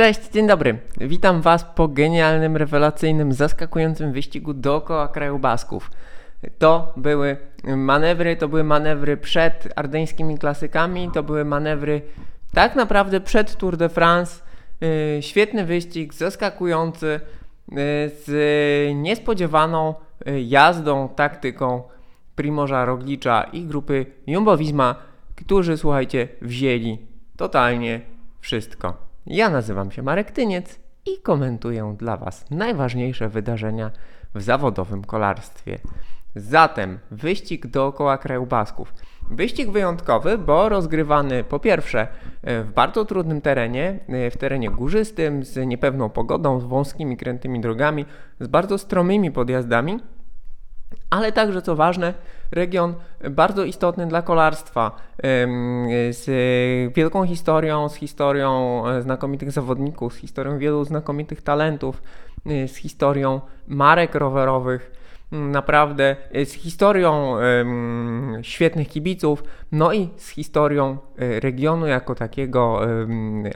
Cześć, dzień dobry. Witam Was po genialnym, rewelacyjnym, zaskakującym wyścigu dookoła kraju Basków. To były manewry, to były manewry przed ardeńskimi klasykami, to były manewry tak naprawdę przed Tour de France. Yy, świetny wyścig, zaskakujący, yy, z niespodziewaną yy, jazdą, taktyką Primorza Roglicza i grupy Jumbo-Visma, którzy, słuchajcie, wzięli totalnie wszystko. Ja nazywam się Marek Tyniec i komentuję dla Was najważniejsze wydarzenia w zawodowym kolarstwie. Zatem wyścig dookoła kraju Basków. Wyścig wyjątkowy, bo rozgrywany po pierwsze e, w bardzo trudnym terenie, e, w terenie górzystym, z niepewną pogodą, z wąskimi, krętymi drogami, z bardzo stromymi podjazdami, ale także, co ważne, region bardzo istotny dla kolarstwa, z wielką historią, z historią e, znakomitych zawodników, z historią wielu znakomitych talentów, e, z historią marek rowerowych naprawdę e, z historią świetnych kibiców, no i z historią e, regionu jako takiego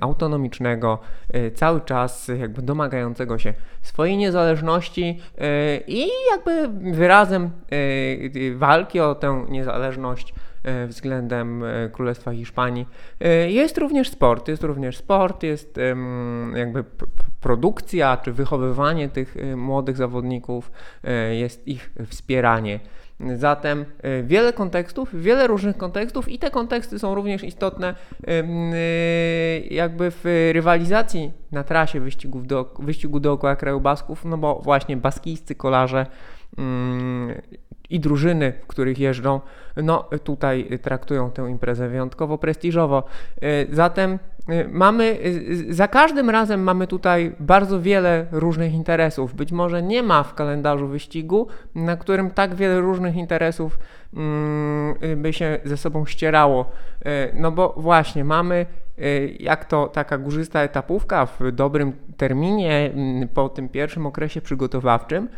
autonomicznego, um, cały czas jakby domagającego się swojej niezależności i jakby wyrazem walki o tę niezależność względem e, Królestwa Hiszpanii. E, jest również sport, jest również sport, jest jakby produkcja czy wychowywanie tych młodych zawodników, jest ich wspieranie. Zatem wiele kontekstów, wiele różnych kontekstów i te konteksty są również istotne jakby w rywalizacji na trasie wyścigów do, wyścigu dookoła kraju Basków, no bo właśnie baskijscy kolarze mm, i drużyny, w których jeżdżą, no tutaj traktują tę imprezę wyjątkowo prestiżowo. E, zatem e, mamy, e, za każdym razem mamy tutaj bardzo wiele różnych interesów. Być może nie ma w kalendarzu wyścigu, na którym tak wiele różnych interesów mm, by się ze sobą ścierało. No bo właśnie mamy jak to taka górzysta etapówka w dobrym terminie mm, po tym pierwszym okresie przygotowawczym,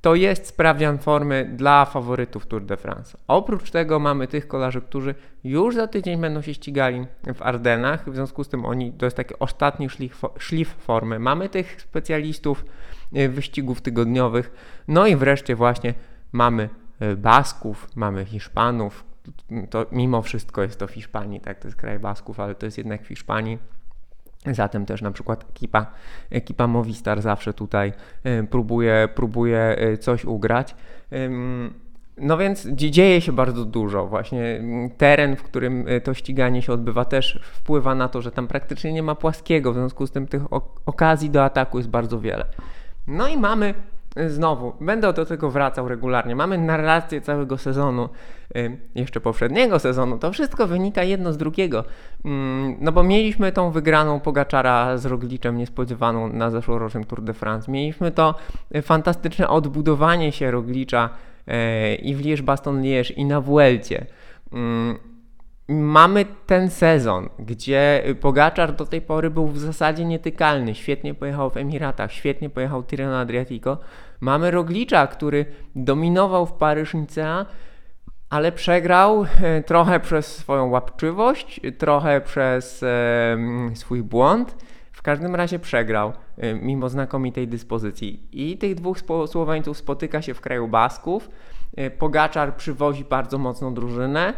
to jest sprawdzian formy dla faworytów Tour de France. Oprócz tego mamy tych kolarzy, którzy już za tydzień będą się ścigali w Ardenach, w związku z tym oni, to jest taki ostatni szlif, szlif formy. Mamy tych specjalistów e, wyścigów tygodniowych, no i wreszcie właśnie mamy e, Basków, mamy Hiszpanów, to mimo wszystko jest to Hiszpanii, tak, to jest kraj Basków, ale to jest jednak Hiszpanii Zatem też na przykład ekipa, ekipa Movistar zawsze tutaj e, próbuje, próbuje e, coś ugrać. No więc dzieje się bardzo dużo. Właśnie teren, w którym e, to ściganie się odbywa, też wpływa na to, że tam praktycznie nie ma płaskiego, w związku z tym tych okazji do ataku jest bardzo wiele. No i mamy znowu, będę do tego wracał regularnie. Mamy narrację całego sezonu, y, jeszcze poprzedniego sezonu. To wszystko wynika jedno z drugiego. Mm, no bo mieliśmy tą wygraną Pogaczara z Rogliczem niespodziewaną na zeszłorocznym Tour de France. Mieliśmy to fantastyczne odbudowanie się Roglicza y, i w Liège-Baston-Liège i na Vuelcie. Mamy ten sezon, gdzie Pogaczar do tej pory był w zasadzie nietykalny. Świetnie pojechał w Emiratach, świetnie pojechał Tirreno Adriatico. Mamy Roglicza, który dominował w Paryż-Nicea, ale przegrał e, trochę przez swoją łapczywość, trochę przez e, swój błąd. W każdym razie przegrał, e, mimo znakomitej dyspozycji. I tych dwóch Słoweńców spotyka się w kraju Basków. E, Pogaczar przywozi bardzo mocną drużynę.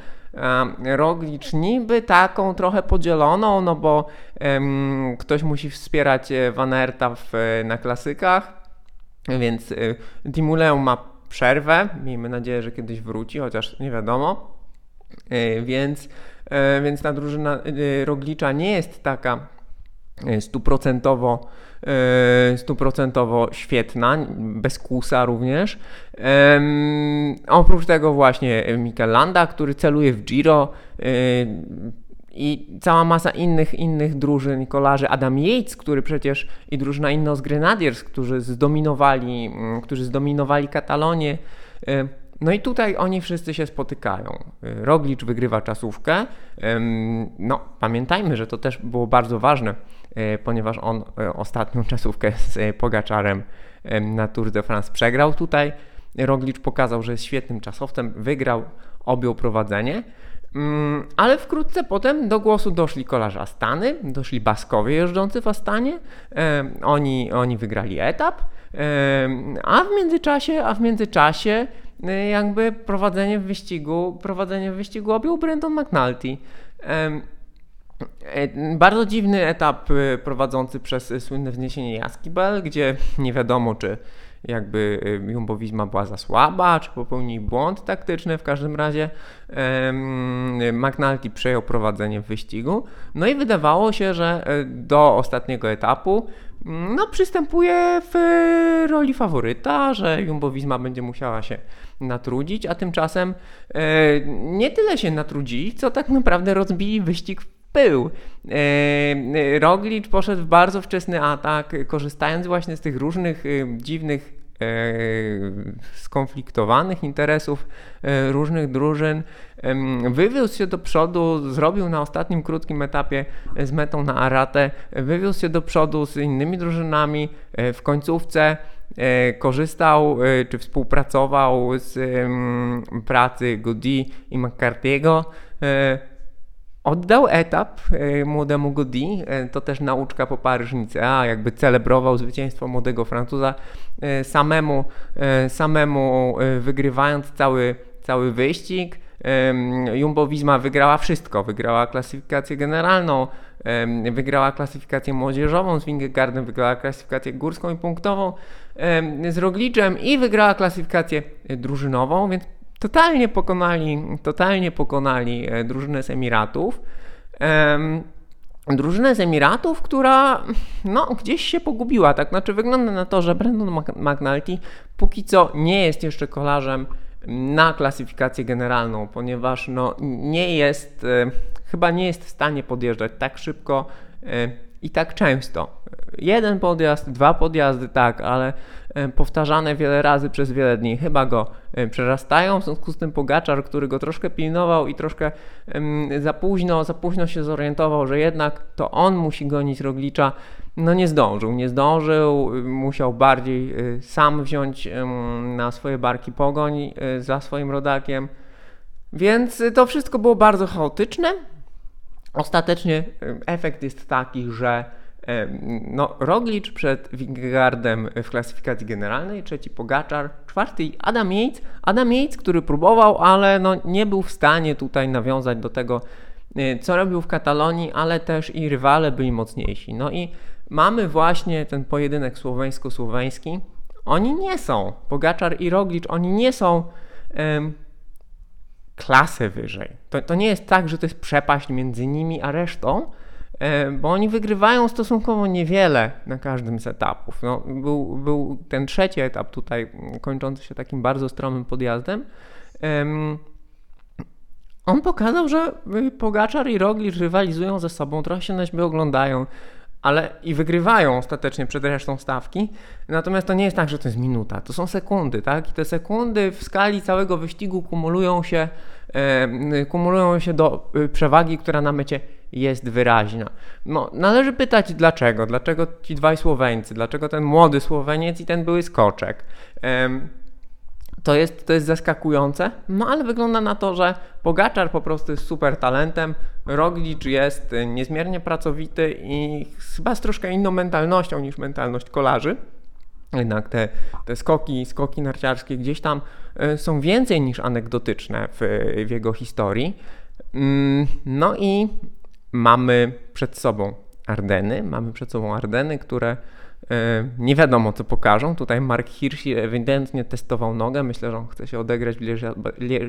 Roglicz niby taką trochę podzieloną, no bo um, ktoś musi wspierać e, Van Aerta w, e, na klasykach, więc Dimuleum ma przerwę. Miejmy nadzieję, że kiedyś wróci, chociaż nie wiadomo. Więc, więc ta drużyna Roglicza nie jest taka stuprocentowo E, stuprocentowo świetna, bez kłusa również. Oprócz tego właśnie Mikel Landa, który celuje w Giro e, i cała masa innych, innych drużyn, kolarzy. Adam Yates, który przecież i drużyna Innos Grenadiers, którzy zdominowali, mm, którzy zdominowali Katalonię. E, no i tutaj oni wszyscy się spotykają. Roglicz wygrywa czasówkę. No, pamiętajmy, że to też było bardzo ważne E, ponieważ on e, ostatnią czasówkę z e, Pogaczarem na Tour de France przegrał tutaj. Roglicz pokazał, że jest świetnym czasowcem, wygrał, objął prowadzenie. Mm, ale wkrótce potem do głosu doszli kolarze Astany, doszli Baskowie jeżdżący w Astanie. Oni, oni wygrali etap, a w międzyczasie, a w międzyczasie e, jakby prowadzenie w wyścigu, prowadzenie w wyścigu objął Brandon McNulty. E, bardzo dziwny etap e, prowadzący przez słynne wzniesienie Jaskibel, gdzie nie wiadomo, czy jakby y, Jumbo była za słaba, czy popełnili błąd taktyczny. W każdym razie McNulty przejął prowadzenie w wyścigu. No i wydawało się, że e, do ostatniego etapu mm, no, przystępuje w roli faworyta, że Jumbo będzie musiała się natrudzić, a tymczasem e, nie tyle się natrudzili, co tak naprawdę rozbili wyścig pył. E, Roglic poszedł w bardzo wczesny atak, korzystając właśnie z tych różnych dziwnych E, skonfliktowanych interesów e, różnych drużyn. Wywiózł się do przodu, zrobił na ostatnim krótkim etapie z metą na Aratę, wywiózł się do przodu z innymi drużynami. E, w końcówce korzystał czy współpracował z pracy Goody i McCarthy'ego Oddał etap e, młodemu Godi, e, to też nauczka po Paryżnicy, a jakby celebrował zwycięstwo młodego Francuza e, samemu, samemu wygrywając cały, cały wyścig. Jumbo Visma wygrała wszystko, wygrała klasyfikację generalną, wygrała klasyfikację młodzieżową z Wingegaardem, wygrała klasyfikację górską i punktową z Rogliczem i wygrała klasyfikację drużynową, więc totalnie pokonali, totalnie pokonali e, drużynę z Emiratów. Um, drużynę z Emiratów, która no, gdzieś się pogubiła. Tak znaczy, wygląda na to, że Brandon McNulty póki co nie jest jeszcze kolarzem na klasyfikację generalną, ponieważ no, nie jest, e, chyba nie jest w stanie podjeżdżać tak szybko e, i tak często. Jeden podjazd, dwa podjazdy, tak, ale powtarzane wiele razy przez wiele dni chyba go e, przerastają. W związku z tym Pogaczar, który go troszkę pilnował i troszkę za późno, za późno się zorientował, że jednak to on musi gonić Roglicza, no nie zdążył, nie zdążył, musiał bardziej e, sam wziąć na swoje barki pogoń za swoim rodakiem. Więc to wszystko było bardzo chaotyczne. Ostatecznie efekt jest taki, że no, Roglic przed Wingardem w klasyfikacji generalnej, trzeci Pogaczar, czwarty Adam Yates. Adam Yates, który próbował, ale no, nie był w stanie tutaj nawiązać do tego, e, co robił w Katalonii, ale też i rywale byli mocniejsi. No i mamy właśnie ten pojedynek słoweńsko-słoweński. Oni nie są, Pogaczar i Roglic, oni nie są um, klasę wyżej. To, to nie jest tak, że to jest przepaść między nimi a resztą, E, bo oni wygrywają stosunkowo niewiele na każdym z etapów. No, był, był ten trzeci etap tutaj, kończący się takim bardzo stromym podjazdem. On pokazał, że Pogaczar i Roglic rywalizują ze sobą, trochę się na siebie oglądają, ale i wygrywają ostatecznie przed resztą stawki. Natomiast to nie jest tak, że to jest minuta, to są sekundy, tak? I te sekundy w skali całego wyścigu kumulują się, kumulują się do y, przewagi, która na mecie jest wyraźna. No, należy pytać dlaczego, dlaczego ci dwaj Słoweńcy, dlaczego ten młody Słoweniec i ten były skoczek. to jest, to jest zaskakujące, no ale wygląda na to, że Pogaczar po prostu jest super talentem, Roglic jest niezmiernie pracowity i chyba z troszkę inną mentalnością niż mentalność kolarzy. Jednak te, te skoki, skoki narciarskie gdzieś tam e, są więcej niż anegdotyczne w, w jego historii. Mm, no i mamy przed sobą Ardeny, mamy przed sobą Ardeny, które e, nie wiadomo co pokażą. Tutaj Mark Hirschi ewidentnie testował nogę. Myślę, że on chce się odegrać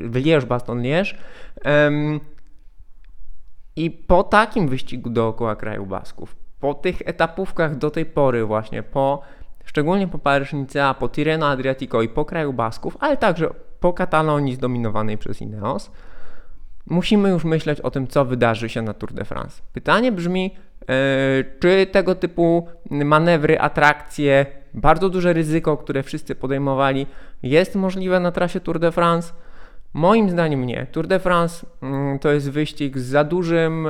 w Lierz-Baston-Lierz. I po takim wyścigu dookoła kraju Basków, po tych etapówkach do tej pory właśnie, po szczególnie po Paryż-Nicea, po Tirreno Adriatico i po kraju Basków, ale także po Katalonii zdominowanej przez Ineos, musimy już myśleć o tym, co wydarzy się na Tour de France. Pytanie brzmi, yy, czy tego typu manewry, atrakcje, bardzo duże ryzyko, które wszyscy podejmowali, jest możliwe na trasie Tour de France? Moim zdaniem nie. Tour de France yy, to jest wyścig z za, dużym,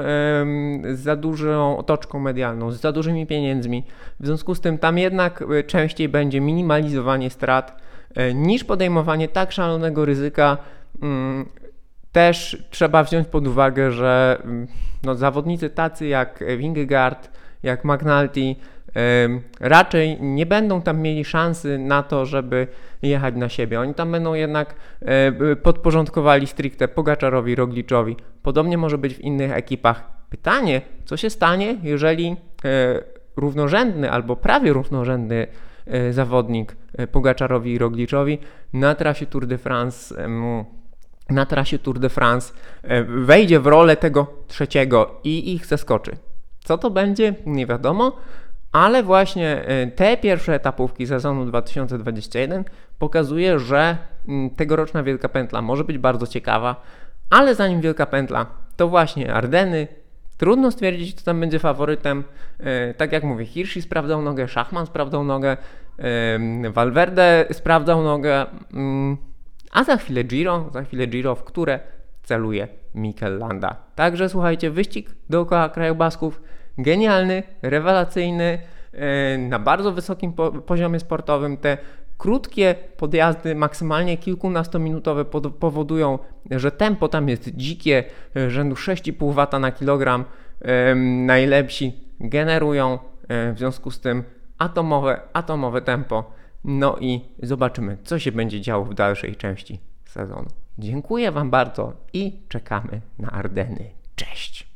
z za dużą otoczką medialną, z za dużymi pieniędzmi. W związku z tym tam jednak częściej będzie minimalizowanie strat niż podejmowanie tak szalonego ryzyka też trzeba wziąć pod uwagę, że mm, no, zawodnicy tacy jak Wingegaard, jak McNulty raczej nie będą tam mieli szansy na to, żeby jechać na siebie. Oni tam będą jednak e, podporządkowali stricte Pogaczarowi, Rogliczowi. Podobnie może być w innych ekipach. Pytanie, co się stanie, jeżeli e, równorzędny albo prawie równorzędny e, zawodnik Pogaczarowi i Rogliczowi na trasie Tour de France na trasie Tour de France wejdzie w rolę tego trzeciego i ich zaskoczy. Co to będzie? Nie wiadomo, ale właśnie y, te pierwsze etapówki sezonu 2021 pokazuje, że mm, tegoroczna Wielka Pętla może być bardzo ciekawa, ale zanim Wielka Pętla, to właśnie Ardeny. Trudno stwierdzić, kto tam będzie faworytem. Y, tak jak mówię, Hirschi sprawdzał nogę, Szachman sprawdzał nogę, y, Valverde sprawdzał nogę, mm, a za chwilę Giro, za chwilę Giro, w które celuje Mikel Landa. Także słuchajcie, wyścig dookoła krajobasków genialny, rewelacyjny, e, na bardzo wysokim poziomie sportowym. Te krótkie podjazdy, maksymalnie kilkunastominutowe, powodują, że tempo tam jest dzikie, e, rzędu 6,5 W na kilogram. Najlepsi generują e, w związku z tym atomowe, atomowe tempo. No i zobaczymy, co się będzie działo w dalszej części sezonu. Dziękuję Wam bardzo i czekamy na Ardeny. Cześć!